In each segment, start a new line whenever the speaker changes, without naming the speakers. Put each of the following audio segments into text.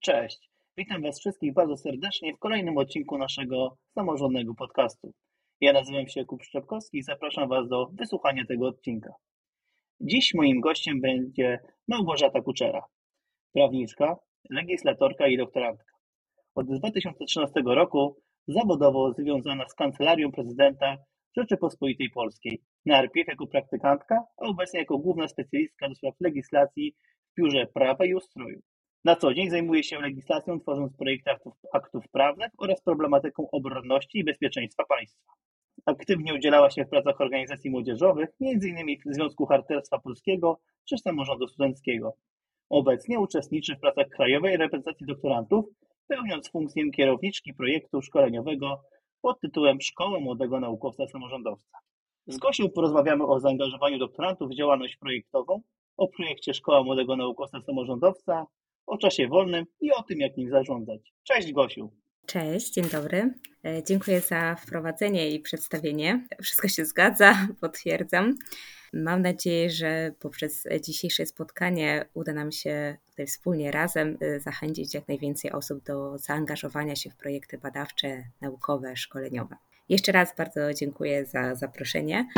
Cześć, witam Was wszystkich bardzo serdecznie w kolejnym odcinku naszego samorządnego podcastu. Ja nazywam się Jakub Szczepkowski i zapraszam Was do wysłuchania tego odcinka. Dziś moim gościem będzie Małgorzata Kuczera, prawniczka, legislatorka i doktorantka. Od 2013 roku zawodowo związana z Kancelarią Prezydenta Rzeczypospolitej Polskiej, najpierw jako praktykantka, a obecnie jako główna specjalistka do spraw legislacji w Biurze Prawa i Ustroju. Na co dzień zajmuje się legislacją, tworząc projekty aktów, aktów prawnych oraz problematyką obronności i bezpieczeństwa państwa. Aktywnie udzielała się w pracach organizacji młodzieżowych, m.in. w Związku Harcerstwa Polskiego czy Samorządu Studenckiego. Obecnie uczestniczy w pracach Krajowej Reprezentacji Doktorantów, pełniąc funkcję kierowniczki projektu szkoleniowego pod tytułem Szkoła Młodego Naukowca Samorządowca. Z Gosią porozmawiamy o zaangażowaniu doktorantów w działalność projektową, o projekcie Szkoła Młodego Naukowca Samorządowca, o czasie wolnym i o tym, jak nim zarządzać. Cześć Gosiu!
Cześć, dzień dobry. E, dziękuję za wprowadzenie i przedstawienie. Wszystko się zgadza, potwierdzam. Mam nadzieję, że poprzez dzisiejsze spotkanie uda nam się tutaj wspólnie razem e, zachęcić jak najwięcej osób do zaangażowania się w projekty badawcze, naukowe, szkoleniowe. Jeszcze raz bardzo dziękuję za zaproszenie.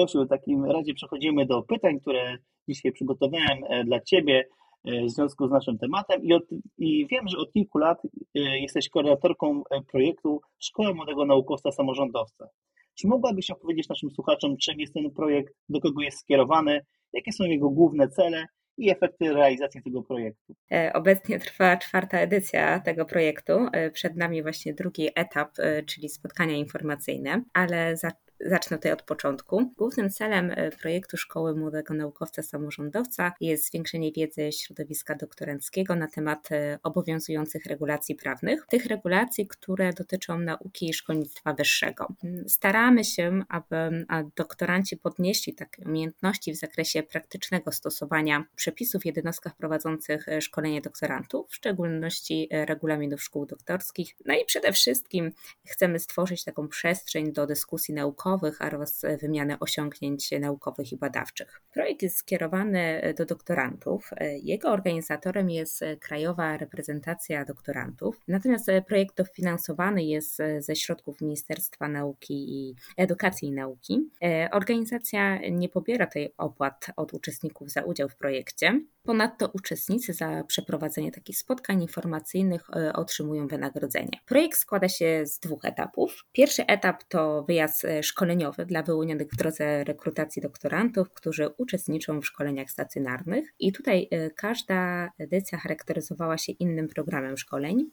Gosiu, w takim razie przechodzimy do pytań, które dzisiaj przygotowałem e, dla Ciebie e, w związku z naszym tematem i, od, i wiem, że od kilku lat e, jesteś koordynatorką projektu Szkoła Młodego Naukowca Samorządowca. Czy mogłabyś opowiedzieć naszym słuchaczom, czym jest ten projekt, do kogo jest skierowany, jakie są jego główne cele i efekty realizacji tego projektu.
Obecnie trwa czwarta edycja tego projektu. Przed nami właśnie drugi etap, czyli spotkania informacyjne, ale za, Zacznę tutaj od początku. Głównym celem e, projektu Szkoły Młodego Naukowca Samorządowca jest zwiększenie wiedzy środowiska doktoranckiego na temat e, obowiązujących regulacji prawnych, tych regulacji, które dotyczą nauki i szkolnictwa wyższego. Staramy się, aby doktoranci podnieśli takie umiejętności w zakresie praktycznego stosowania przepisów w jednostkach prowadzących e, szkolenie doktorantów, w szczególności regulaminów szkół doktorskich. No i przede wszystkim chcemy stworzyć taką przestrzeń do dyskusji naukowej, naukowych oraz wymianę osiągnięć naukowych i badawczych. Projekt jest skierowany do doktorantów. Jego organizatorem jest Krajowa Reprezentacja Doktorantów. Natomiast projekt dofinansowany jest ze środków Ministerstwa Nauki i Edukacji i Nauki. Organizacja nie pobiera tej opłat od uczestników za udział w projekcie. Ponadto uczestnicy za przeprowadzenie takich spotkań informacyjnych e, otrzymują wynagrodzenie. Projekt składa się z dwóch etapów. Pierwszy etap to wyjazd e, szkoleniowy dla wyłonionych w drodze rekrutacji doktorantów, którzy uczestniczą w szkoleniach stacjonarnych. I tutaj e, każda edycja charakteryzowała się innym programem szkoleń.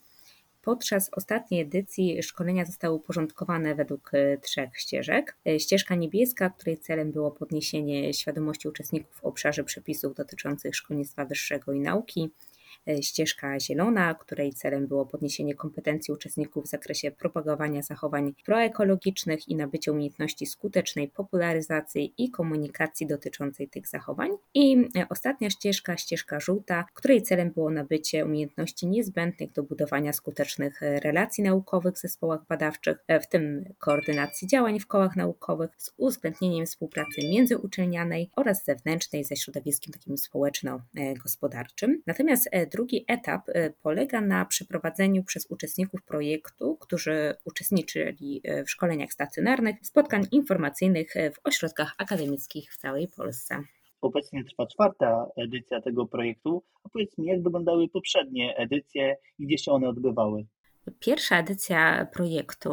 Podczas ostatniej edycji szkolenia zostały uporządkowane według e, trzech ścieżek. E, ścieżka niebieska, której celem było podniesienie świadomości uczestników w obszarze przepisów dotyczących szkolnictwa wyższego i nauki. E, ścieżka zielona, której celem było podniesienie kompetencji uczestników w zakresie propagowania zachowań proekologicznych i nabycia umiejętności skutecznej popularyzacji i komunikacji dotyczącej tych zachowań. I e, ostatnia ścieżka, ścieżka żółta, której celem było nabycie umiejętności niezbędnych do budowania skutecznych e, relacji naukowych w zespołach badawczych, w tym koordynacji działań w kołach naukowych z uwzględnieniem współpracy międzyuczelnianej oraz zewnętrznej ze środowiskiem takim społeczno-gospodarczym. Natomiast drugi etap y, polega na przeprowadzeniu przez uczestników projektu, którzy uczestniczyli y, w szkoleniach stacjonarnych, spotkań informacyjnych y, w ośrodkach akademickich w całej Polsce.
Obecnie trwa czwarta edycja tego projektu. A powiedz mi, jak wyglądały poprzednie edycje i gdzie się one odbywały?
Pierwsza edycja projektu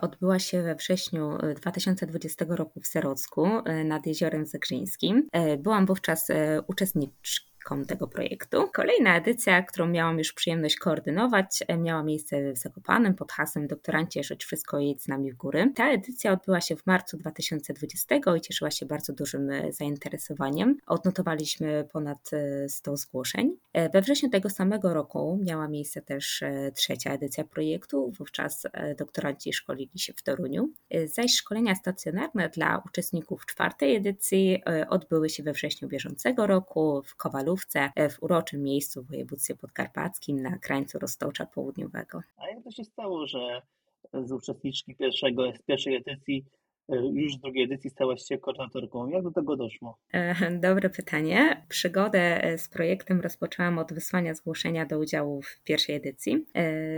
odbyła się we wrześniu 2020 roku w Serocku nad Jeziorem Zegrzyńskim. Byłam wówczas uczestniczką tego projektu. Kolejna edycja, którą miałam już przyjemność koordynować, e, miała miejsce w Zakopanem pod hasłem Doktorancie Rzecz Wszystko jedź z nami w góry. Ta edycja odbyła się w marcu 2020 i cieszyła się bardzo dużym e, zainteresowaniem. Odnotowaliśmy ponad 100 e, zgłoszeń. We wrześniu tego samego roku miała miejsce też trzecia edycja projektu. Wówczas doktoranci szkolili się w Toruniu. Zaś szkolenia stacjonarne dla uczestników czwartej edycji odbyły się we wrześniu bieżącego roku w Kowalu E, w uroczym miejscu w województwie podkarpackim na krańcu Roztocza Południowego.
A jak to się stało, że z uczestniczki pierwszego, z pierwszej edycji już z drugiej edycji stałaś się koordynatorką. Jak do tego doszło?
Dobre pytanie. Przygodę z projektem rozpoczęłam od wysłania zgłoszenia do udziału w pierwszej edycji.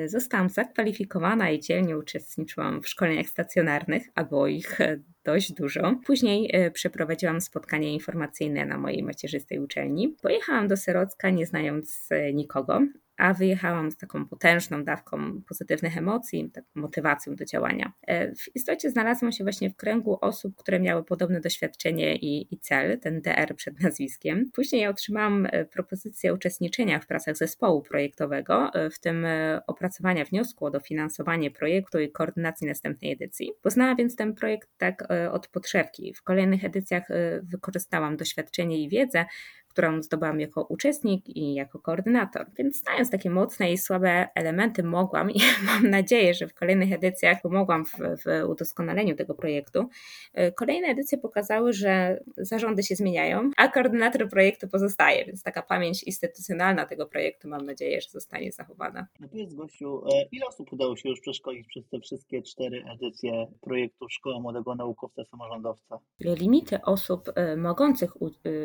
Zostałam zakwalifikowana i dzielnie uczestniczyłam w szkoleniach stacjonarnych, a było ich dość dużo. Później przeprowadziłam spotkanie informacyjne na mojej macierzystej uczelni. Pojechałam do Serocka nie znając nikogo, a wyjechałam z taką potężną dawką pozytywnych emocji, taką motywacją do działania. E, w istocie znalazłam się właśnie w kręgu osób, które miały podobne doświadczenie i, i cel, ten DR przed nazwiskiem. Później otrzymałam e, propozycję uczestniczenia w pracach zespołu projektowego, e, w tym opracowania wniosku o dofinansowanie projektu i koordynacji następnej edycji. Poznałam więc ten projekt tak od podszewki. W kolejnych edycjach wykorzystałam doświadczenie i wiedzę, którą zdobyłam jako uczestnik i jako koordynator. Więc znając takie mocne i słabe elementy, mogłam i mam nadzieję, że w kolejnych edycjach pomogłam w, w udoskonaleniu tego projektu. E, kolejne edycje pokazały, że zarządy się zmieniają, a koordynator projektu pozostaje, więc taka pamięć instytucjonalna tego projektu mam nadzieję, że zostanie zachowana.
No powiedz Gościu, e, ile osób udało się już przeszkolić przez te wszystkie cztery edycje projektu Szkoła Młodego Naukowca Samorządowca?
Limity osób e, mogących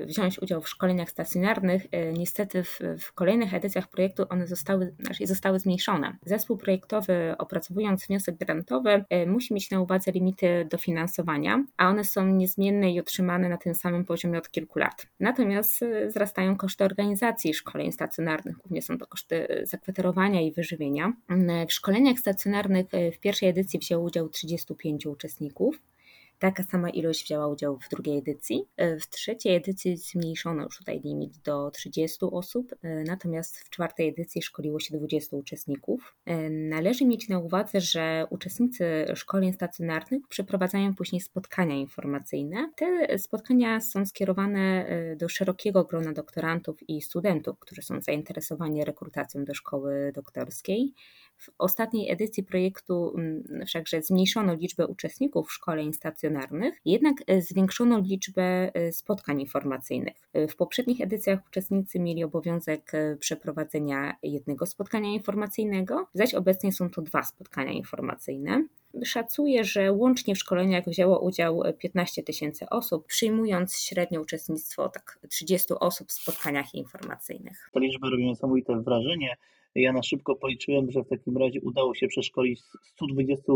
wziąć udział w szkoleniach stacjonarnych, e, niestety w, w, kolejnych edycjach projektu one zostały, znaczy zostały zmniejszone. Zespół projektowy opracowując wniosek grantowy e, musi mieć na uwadze limity dofinansowania, a one są niezmienne i utrzymane na tym samym poziomie od kilku lat. Natomiast e, wzrastają koszty organizacji szkoleń stacjonarnych, głównie są to koszty zakwaterowania i wyżywienia. W szkoleniach stacjonarnych w pierwszej edycji wzięło udział 35 uczestników, Taka sama ilość wzięła udział w drugiej edycji. E, w trzeciej edycji zmniejszono już tutaj limit do 30 osób, e, natomiast w czwartej edycji szkoliło się 20 uczestników. E, należy mieć na uwadze, że uczestnicy szkoleń stacjonarnych przeprowadzają później spotkania informacyjne. Te spotkania są skierowane do szerokiego grona doktorantów i studentów, którzy są zainteresowani rekrutacją do szkoły doktorskiej. W ostatniej edycji projektu mm, wszakże zmniejszono liczbę uczestników szkoleń stacjonarnych, jednak e, zwiększono liczbę e, spotkań informacyjnych. E, w poprzednich edycjach uczestnicy mieli obowiązek przeprowadzenia jednego spotkania informacyjnego, zaś obecnie są to dwa spotkania informacyjne. Szacuję, że łącznie w szkoleniach wzięło udział 15 tysięcy osób, przyjmując średnie uczestnictwo tak 30 osób w spotkaniach informacyjnych.
Te liczby robią niesamowite wrażenie. Ja na szybko policzyłem, że w takim razie udało się przeszkolić 120,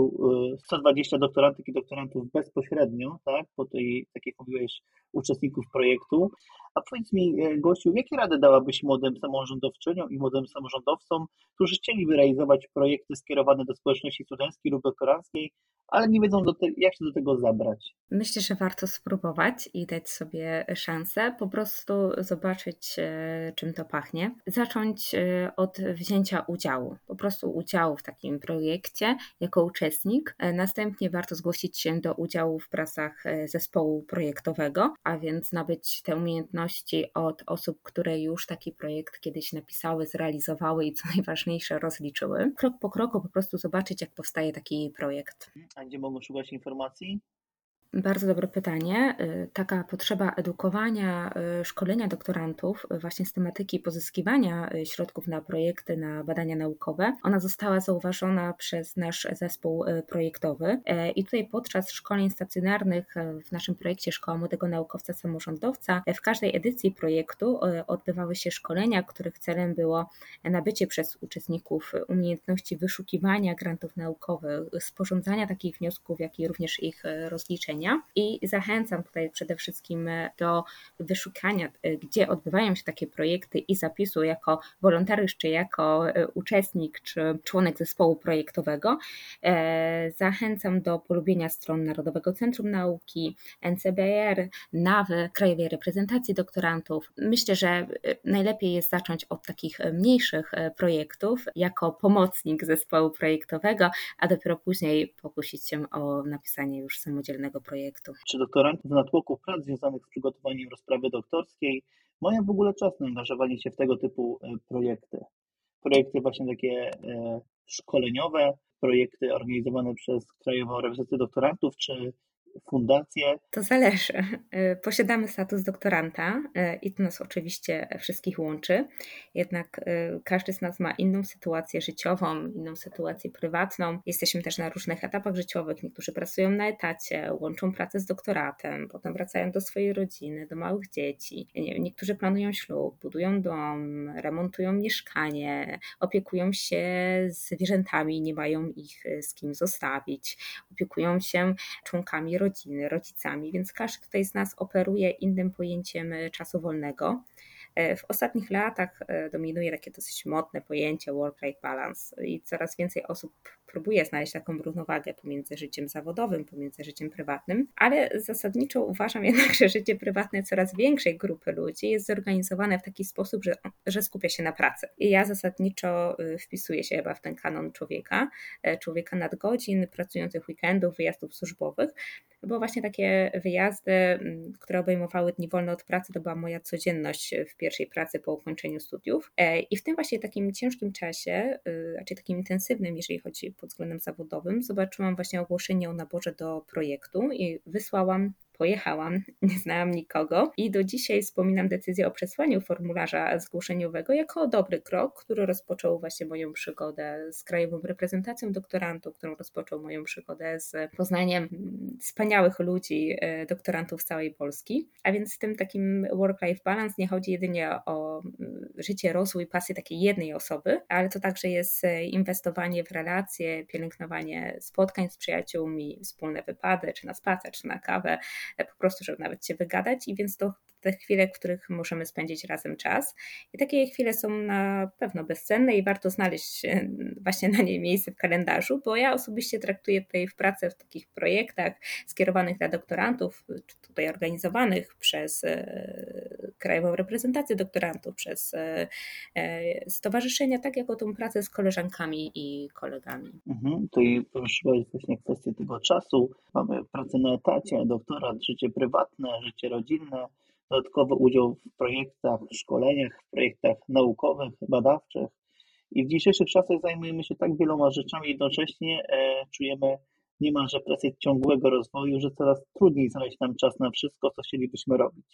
120 e, doktorantek i doktorantów bezpośrednio, tak, po tej, tak jak mówiłeś, uczestników projektu. A powiedz mi, e, Gościu, jakie rady dałabyś młodym samorządowczyniom i młodym samorządowcom, którzy chcieliby realizować projekty skierowane do społeczności studenckiej lub doktoranckiej, ale nie wiedzą, te, jak się do tego zabrać?
Myślę, że warto spróbować i dać sobie szansę, po prostu zobaczyć, e, czym to pachnie. Zacząć od udziału, po prostu udziału w takim projekcie jako uczestnik. E, następnie warto zgłosić się do udziału w pracach e, zespołu projektowego, a więc nabyć te umiejętności od osób, które już taki projekt kiedyś napisały, zrealizowały i co najważniejsze rozliczyły. Krok po kroku po prostu zobaczyć, jak powstaje taki projekt.
A gdzie mogą szukać informacji?
Bardzo dobre pytanie. Y, taka potrzeba edukowania, y, szkolenia doktorantów y, właśnie z tematyki pozyskiwania środków na projekty, na badania naukowe, ona została zauważona przez nasz zespół projektowy i tutaj podczas szkoleń stacjonarnych w naszym projekcie Szkoła Młodego Naukowca Samorządowca w każdej edycji projektu odbywały się szkolenia, których celem było nabycie przez uczestników umiejętności wyszukiwania grantów naukowych, sporządzania takich wniosków, jak i również ich rozliczenia i zachęcam tutaj przede wszystkim e, do wyszukania, e, gdzie odbywają się takie projekty i zapisu jako wolontariusz, czy jako e, uczestnik, czy członek zespołu projektowego. Zachęcam do polubienia stron Narodowego Centrum Nauki, NCBR, NAWY, Krajowej Reprezentacji Doktorantów. Myślę, że najlepiej jest zacząć od takich mniejszych projektów jako pomocnik zespołu projektowego, a dopiero później pokusić się o napisanie już samodzielnego projektu.
Czy doktorantów w natłoku prac związanych z przygotowaniem rozprawy doktorskiej mają w ogóle czas na angażowanie się w tego typu e, projekty? Projekty właśnie takie e, szkoleniowe, projekty organizowane przez Krajową Reprezentację Doktorantów, czy fundację?
To zależy. E, posiadamy status doktoranta e, i to nas oczywiście wszystkich łączy. Jednak każdy z nas ma inną sytuację życiową, inną sytuację prywatną. Jesteśmy też na różnych etapach życiowych. Niektórzy pracują na etacie, łączą pracę z doktoratem, potem wracają do swojej rodziny, do małych dzieci. Niektórzy planują ślub, budują dom, remontują mieszkanie, opiekują się zwierzętami, nie mają ich z kim zostawić, opiekują się członkami rodziny, rodzicami, więc każdy tutaj z nas operuje innym pojęciem czasu wolnego. E, w ostatnich latach e, dominuje takie dosyć modne pojęcie work-life balance i coraz więcej osób próbuje znaleźć taką równowagę pomiędzy życiem zawodowym, pomiędzy życiem prywatnym, ale zasadniczo uważam jednak, że życie prywatne coraz większej grupy ludzi jest zorganizowane w taki sposób, że, że skupia się na pracy. I ja zasadniczo y, wpisuję się chyba w ten kanon człowieka, e, człowieka nadgodzin, pracujących weekendów, wyjazdów służbowych, bo właśnie takie wyjazdy, mm, które obejmowały dni wolne od pracy, to była moja codzienność w pierwszej pracy po ukończeniu studiów. E, I w tym właśnie takim ciężkim czasie, y, raczej takim intensywnym, jeżeli chodzi pod względem zawodowym, zobaczyłam właśnie ogłoszenie o naborze do projektu i wysłałam Pojechałam, nie znałam nikogo i do dzisiaj wspominam decyzję o przesłaniu formularza zgłoszeniowego jako dobry krok, który rozpoczął właśnie moją przygodę z krajową reprezentacją doktorantów, którą rozpoczął moją przygodę z poznaniem wspaniałych ludzi, e, doktorantów z całej Polski. A więc w tym takim work-life balance nie chodzi jedynie o mm, życie, rozwój, pasję takiej jednej osoby, ale to także jest e, inwestowanie w relacje, pielęgnowanie spotkań z przyjaciółmi, wspólne wypady, czy na spacer, czy na kawę, po prostu, żeby nawet się wygadać i więc to te chwile, w których możemy spędzić razem czas. I takie chwile są na pewno bezcenne i warto znaleźć właśnie na nie miejsce w kalendarzu, bo ja osobiście traktuję tutaj w pracę w takich projektach skierowanych dla doktorantów, czy tutaj organizowanych przez e, Krajową Reprezentację Doktorantów, przez e, e, stowarzyszenia, tak jako tą pracę z koleżankami i kolegami.
Mhm, i poruszyłeś właśnie kwestię tego czasu. Mamy pracę na etacie, doktorat, życie prywatne, życie rodzinne, dodatkowy udział w projektach, szkoleniach, w projektach naukowych, badawczych. I w dzisiejszych czasach zajmujemy się tak wieloma rzeczami jednocześnie, e, czujemy niemalże presję ciągłego rozwoju, że coraz trudniej znaleźć nam czas na wszystko, co chcielibyśmy robić.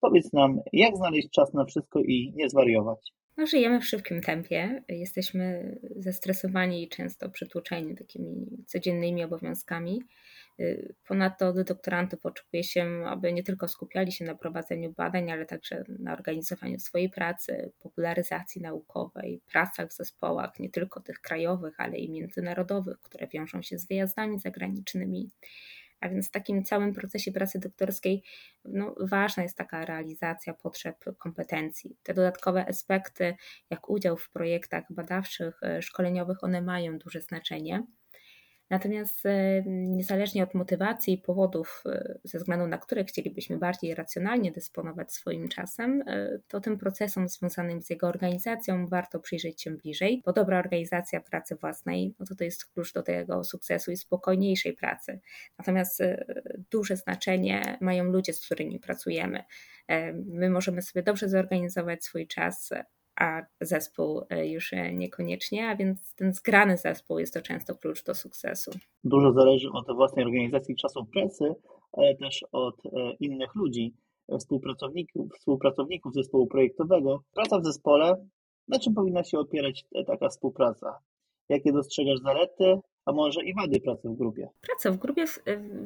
Powiedz nam, jak znaleźć czas na wszystko i nie zwariować?
No, żyjemy w szybkim tempie, jesteśmy zestresowani i często przytłoczeni takimi codziennymi obowiązkami. Ponadto od doktorantów oczekuje się, aby nie tylko skupiali się na prowadzeniu badań, ale także na organizowaniu swojej pracy, popularyzacji naukowej, pracach w zespołach, nie tylko tych krajowych, ale i międzynarodowych, które wiążą się z wyjazdami zagranicznymi. A więc w takim całym procesie pracy doktorskiej no, ważna jest taka realizacja potrzeb kompetencji. Te dodatkowe aspekty, jak udział w projektach badawczych, y, szkoleniowych, one mają duże znaczenie. Natomiast e, niezależnie od motywacji i powodów, e, ze względu na które chcielibyśmy bardziej racjonalnie dysponować swoim czasem, e, to tym procesom związanym z jego organizacją warto przyjrzeć się bliżej, bo dobra organizacja pracy własnej, no to to jest klucz do tego sukcesu i spokojniejszej pracy. Natomiast duże znaczenie mają ludzie, z którymi pracujemy. My możemy sobie dobrze zorganizować swój czas, a zespół e, już e, niekoniecznie, a więc ten zgrany zespół jest to często klucz do sukcesu.
Dużo zależy od własnej organizacji czasu pracy, ale też od e, innych ludzi, współpracowników, współpracowników zespołu projektowego. Praca w zespole, na czym powinna się opierać taka współpraca? Jakie dostrzegasz zalety, a może i wady pracy w grupie?
Praca w grupie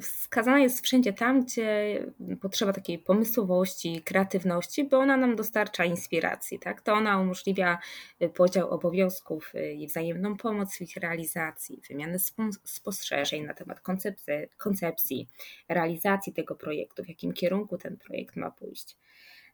wskazana jest wszędzie tam, gdzie potrzeba takiej pomysłowości, kreatywności, bo ona nam dostarcza inspiracji. Tak? To ona umożliwia y, podział obowiązków y, i wzajemną pomoc w ich realizacji, wymianę spostrzeżeń na temat koncepcji, koncepcji realizacji tego projektu, w jakim kierunku ten projekt ma pójść.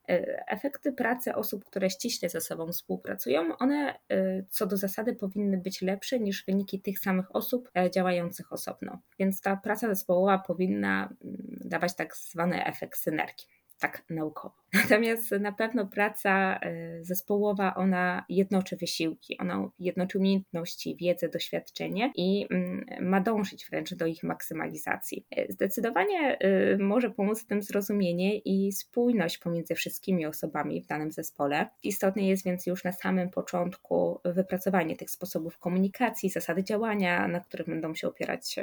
E, efekty pracy osób, które ściśle ze sobą współpracują, one e, co do zasady powinny być lepsze niż wyniki tych samych osób e, działających osobno. Więc ta praca zespołowa powinna mm, dawać tak zwany efekt synergii tak naukowo. Natomiast na pewno praca e, zespołowa, ona jednoczy wysiłki, ona jednoczy umiejętności, wiedzę, doświadczenie i mm, ma dążyć wręcz do ich maksymalizacji. E, zdecydowanie e, może pomóc w tym zrozumienie i spójność pomiędzy wszystkimi osobami w danym zespole. Istotne jest więc już na samym początku wypracowanie tych sposobów komunikacji, zasady działania, na których będą się opierać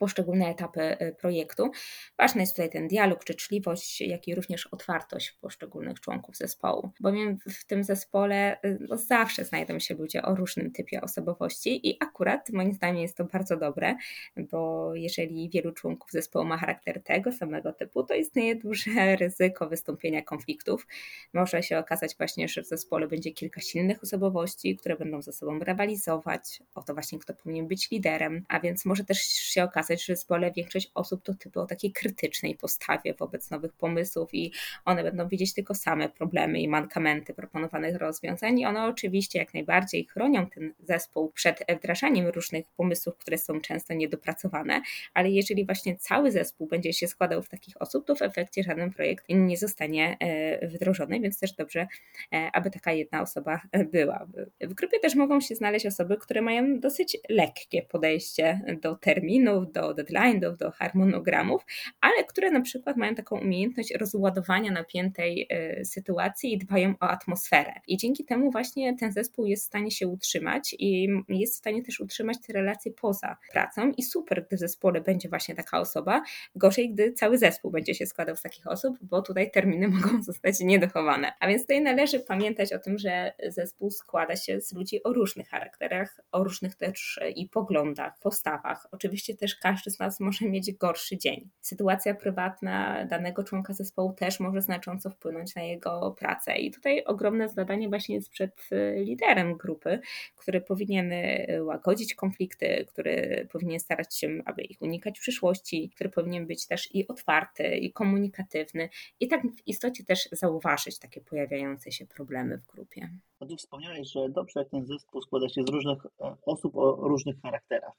poszczególne etapy projektu. Ważny jest tutaj ten dialog, życzliwość, jak i również otwartość poszczególnych członków zespołu, bowiem w tym zespole no, zawsze znajdą się ludzie o różnym typie osobowości i akurat moim zdaniem jest to bardzo dobre, bo jeżeli wielu członków zespołu ma charakter tego samego typu, to istnieje duże ryzyko wystąpienia konfliktów. Może się okazać właśnie, że w zespole będzie kilka silnych osobowości, które będą ze sobą rywalizować o to właśnie, kto powinien być liderem, a więc może też się okazać, że w zespole większość osób to typy o takiej krytycznej postawie wobec nowych pomysłów i one będą widzieć tylko same problemy i mankamenty proponowanych rozwiązań i one oczywiście jak najbardziej chronią ten zespół przed wdrażaniem różnych pomysłów, które są często niedopracowane, ale jeżeli właśnie cały zespół będzie się składał w takich osób, to w efekcie żaden projekt nie zostanie e, wdrożony, więc też dobrze, e, aby taka jedna osoba była. W grupie też mogą się znaleźć osoby, które mają dosyć lekkie podejście do terminów, do deadline'ów, do harmonogramów, ale które na przykład mają taką umiejętność rozładowania napiętej e, sytuacji i dbają o atmosferę. I dzięki temu właśnie ten zespół jest w stanie się utrzymać i jest w stanie też utrzymać te relacje poza pracą i super, gdy w zespole będzie właśnie taka osoba, gorzej, gdy cały zespół będzie się składał z takich osób, bo tutaj terminy mogą zostać niedochowane. A więc tutaj należy pamiętać o tym, że zespół składa się z ludzi o różnych charakterach, o różnych też i poglądach, postawach. Oczywiście też każdy z nas może mieć gorszy dzień. Sytuacja prywatna danego członka zespołu też może znacząco wpłynąć na jego pracę. I tutaj ogromne zadanie właśnie jest przed liderem grupy, który powinien łagodzić konflikty, który powinien starać się, aby ich unikać w przyszłości, który powinien być też i otwarty, i komunikatywny, i tak w istocie też zauważyć takie pojawiające się problemy w grupie.
A tu wspomniałeś, że dobrze, jak ten zespół składa się z różnych e, osób o różnych charakterach.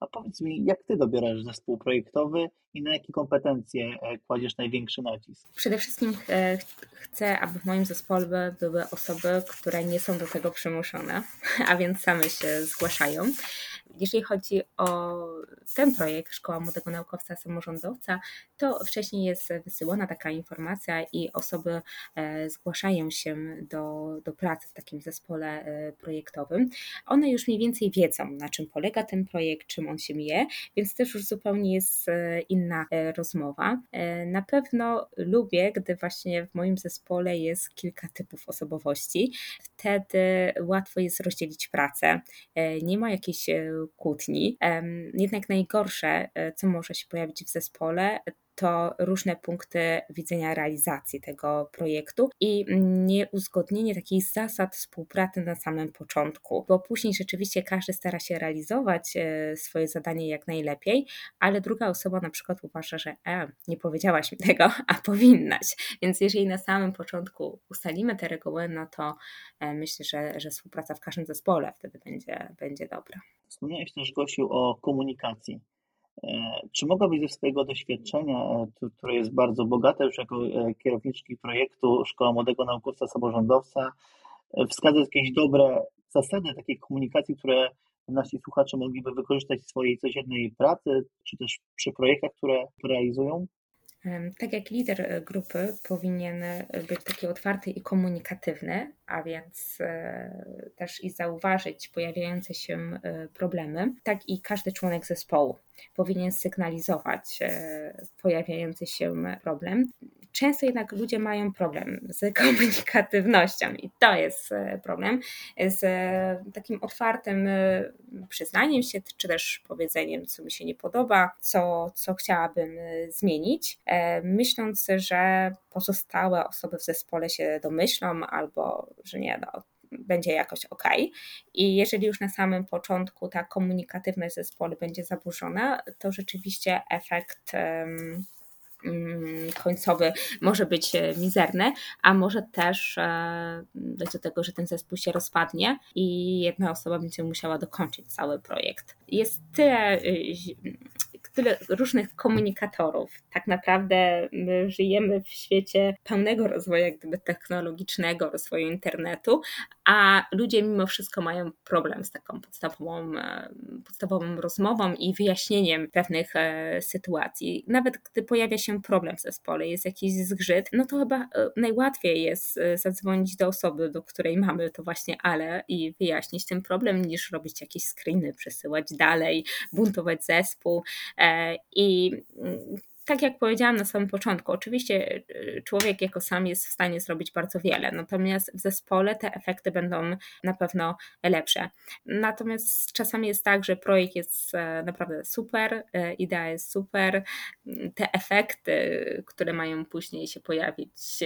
A powiedz mi, jak ty dobierasz zespół projektowy i na jakie kompetencje e, kładziesz największy nacisk?
Przede wszystkim e, chcę, aby w moim zespole były osoby, które nie są do tego przymuszone, a więc same się zgłaszają. Jeżeli chodzi o ten projekt Szkoła Młodego Naukowca Samorządowca, to wcześniej jest wysyłana taka informacja i osoby e, zgłaszają się do, do pracy w takim zespole e, projektowym. One już mniej więcej wiedzą, na czym polega ten projekt, czym on się je, więc też już zupełnie jest e, inna rozmowa. Na pewno lubię, gdy właśnie w moim zespole jest kilka typów osobowości. Wtedy łatwo jest rozdzielić pracę. Nie ma jakiejś kłótni. Jednak najgorsze, e, co może się pojawić w zespole, to różne punkty widzenia realizacji tego projektu i nieuzgodnienie takich zasad współpracy na samym początku, bo później rzeczywiście każdy stara się realizować e, swoje zadanie jak najlepiej, ale druga osoba na przykład uważa, że e, nie powiedziałaś mi tego, a powinnaś. Więc jeżeli na samym początku ustalimy te reguły, no to e, myślę, że, że współpraca w każdym zespole wtedy będzie, będzie dobra.
Wspomniałeś też, Gosiu, o komunikacji. E, czy mogłabyś ze swojego doświadczenia, e, które jest bardzo bogate już jako e, kierowniczki projektu Szkoła Młodego Naukowca Samorządowca, wskazać jakieś dobre zasady takiej komunikacji, które nasi słuchacze mogliby wykorzystać w swojej codziennej pracy, czy też przy projektach, które realizują?
Tak jak lider grupy powinien być taki otwarty i komunikatywny, a więc e, też i zauważyć pojawiające się problemy, tak i każdy członek zespołu powinien sygnalizować pojawiający się problem. Często jednak ludzie mają problem z komunikatywnością i to jest problem, z takim otwartym przyznaniem się, czy też powiedzeniem, co mi się nie podoba, co, co chciałabym zmienić myśląc, że pozostałe osoby w zespole się domyślą albo że nie, no, będzie jakoś ok. I jeżeli już na samym początku ta komunikatywność w zespole będzie zaburzona, to rzeczywiście efekt. Um, końcowy może być e, mizerny, a może też e, dojść do tego, że ten zespół się rozpadnie i jedna osoba będzie musiała dokończyć cały projekt. Jest tyle tyle różnych komunikatorów. Tak naprawdę my żyjemy w świecie pełnego rozwoju, jak gdyby technologicznego, rozwoju internetu, a ludzie mimo wszystko mają problem z taką podstawową, e, podstawową rozmową i wyjaśnieniem pewnych e, sytuacji. Nawet gdy pojawia się problem w zespole, jest jakiś zgrzyt, no to chyba e, najłatwiej jest zadzwonić do osoby, do której mamy to właśnie ale i wyjaśnić ten problem, niż robić jakieś screeny, przesyłać dalej, buntować zespół. I mm, tak jak powiedziałam na samym początku, oczywiście człowiek jako sam jest w stanie zrobić bardzo wiele, natomiast w zespole te efekty będą na pewno lepsze. Natomiast czasami jest tak, że projekt jest naprawdę super, idea jest super, te efekty, które mają później się pojawić,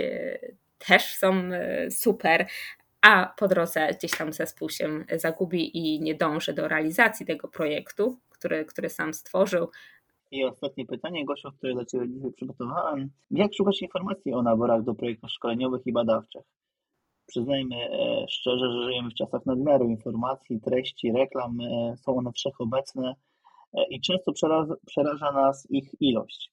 też są super, a po drodze gdzieś tam zespół się zagubi i nie dąży do realizacji tego projektu, który, który sam stworzył.
I ostatnie pytanie, Gosiu, które dla Ciebie dzisiaj przygotowałem. Jak szukać informacji o naborach do projektów szkoleniowych i badawczych? Przyznajmy e, szczerze, że żyjemy w czasach nadmiaru informacji, treści, reklam. E, są one wszechobecne e, i często przeraża, przeraża nas ich ilość.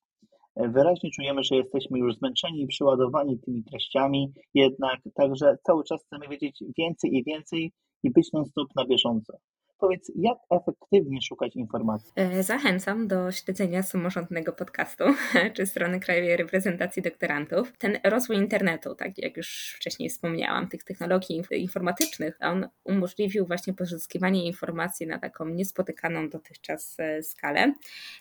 Wyraźnie czujemy, że jesteśmy już zmęczeni i przeładowani tymi treściami, jednak także cały czas chcemy wiedzieć więcej i więcej i być non-stop na bieżąco. Powiedz, jak efektywnie szukać informacji?
E, zachęcam do śledzenia samorządnego podcastu czy strony Krajowej Reprezentacji Doktorantów. Ten rozwój internetu, tak jak już wcześniej wspomniałam, tych technologii informatycznych, on umożliwił właśnie pozyskiwanie informacji na taką niespotykaną dotychczas e, skalę.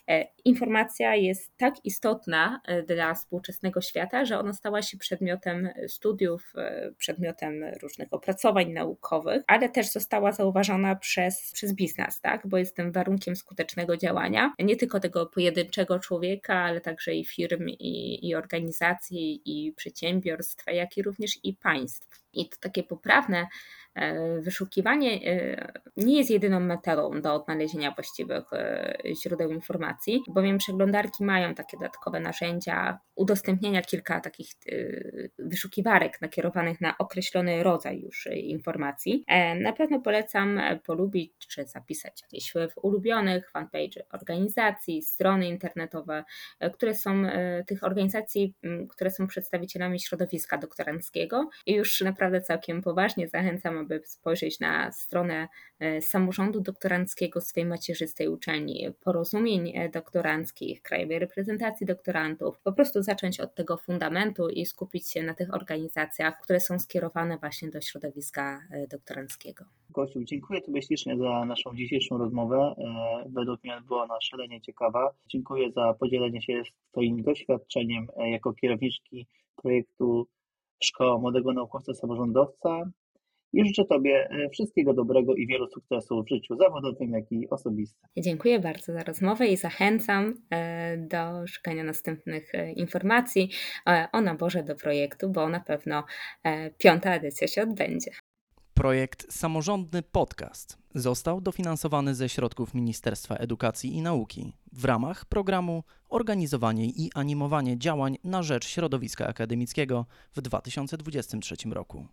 E, informacja jest tak istotna dla współczesnego świata, że ona stała się przedmiotem studiów, przedmiotem różnych opracowań naukowych, ale też została zauważona przez przez biznes, tak? bo jest warunkiem skutecznego działania nie tylko tego pojedynczego człowieka, ale także i firm, i, i organizacji, i przedsiębiorstw, jak i również i państw. I to takie poprawne wyszukiwanie e, nie jest jedyną metodą do odnalezienia właściwych e, źródeł informacji, bowiem przeglądarki mają takie dodatkowe narzędzia udostępniania kilka takich wyszukiwarek nakierowanych na określony rodzaj już informacji. Na pewno polecam polubić czy zapisać gdzieś w ulubionych fanpage organizacji, strony internetowe, które są tych organizacji, które są przedstawicielami środowiska doktoranckiego i już naprawdę całkiem poważnie zachęcam, aby spojrzeć na stronę e, samorządu doktoranckiego swojej macierzystej uczelni, porozumień e, doktoranckich, krajowej reprezentacji doktorantów, po prostu zacząć od tego fundamentu i skupić się na tych organizacjach, które są skierowane właśnie do środowiska e, doktoranckiego.
Kościół, dziękuję Tobie ślicznie za naszą dzisiejszą rozmowę. Według mnie była ona szalenie ciekawa. Dziękuję za podzielenie się Twoim doświadczeniem jako kierowniczki projektu Szkoła Młodego Naukowca Samorządowca i życzę Tobie e, wszystkiego dobrego i wielu sukcesów w życiu zawodowym, jak i osobistym.
Dziękuję bardzo za rozmowę i zachęcam e, do szukania następnych e, informacji o naborze do projektu, bo na pewno piąta edycja się odbędzie.
Projekt Samorządny Podcast został dofinansowany ze środków Ministerstwa Edukacji i Nauki w ramach programu Organizowanie i animowanie działań na rzecz środowiska akademickiego w 2023 roku.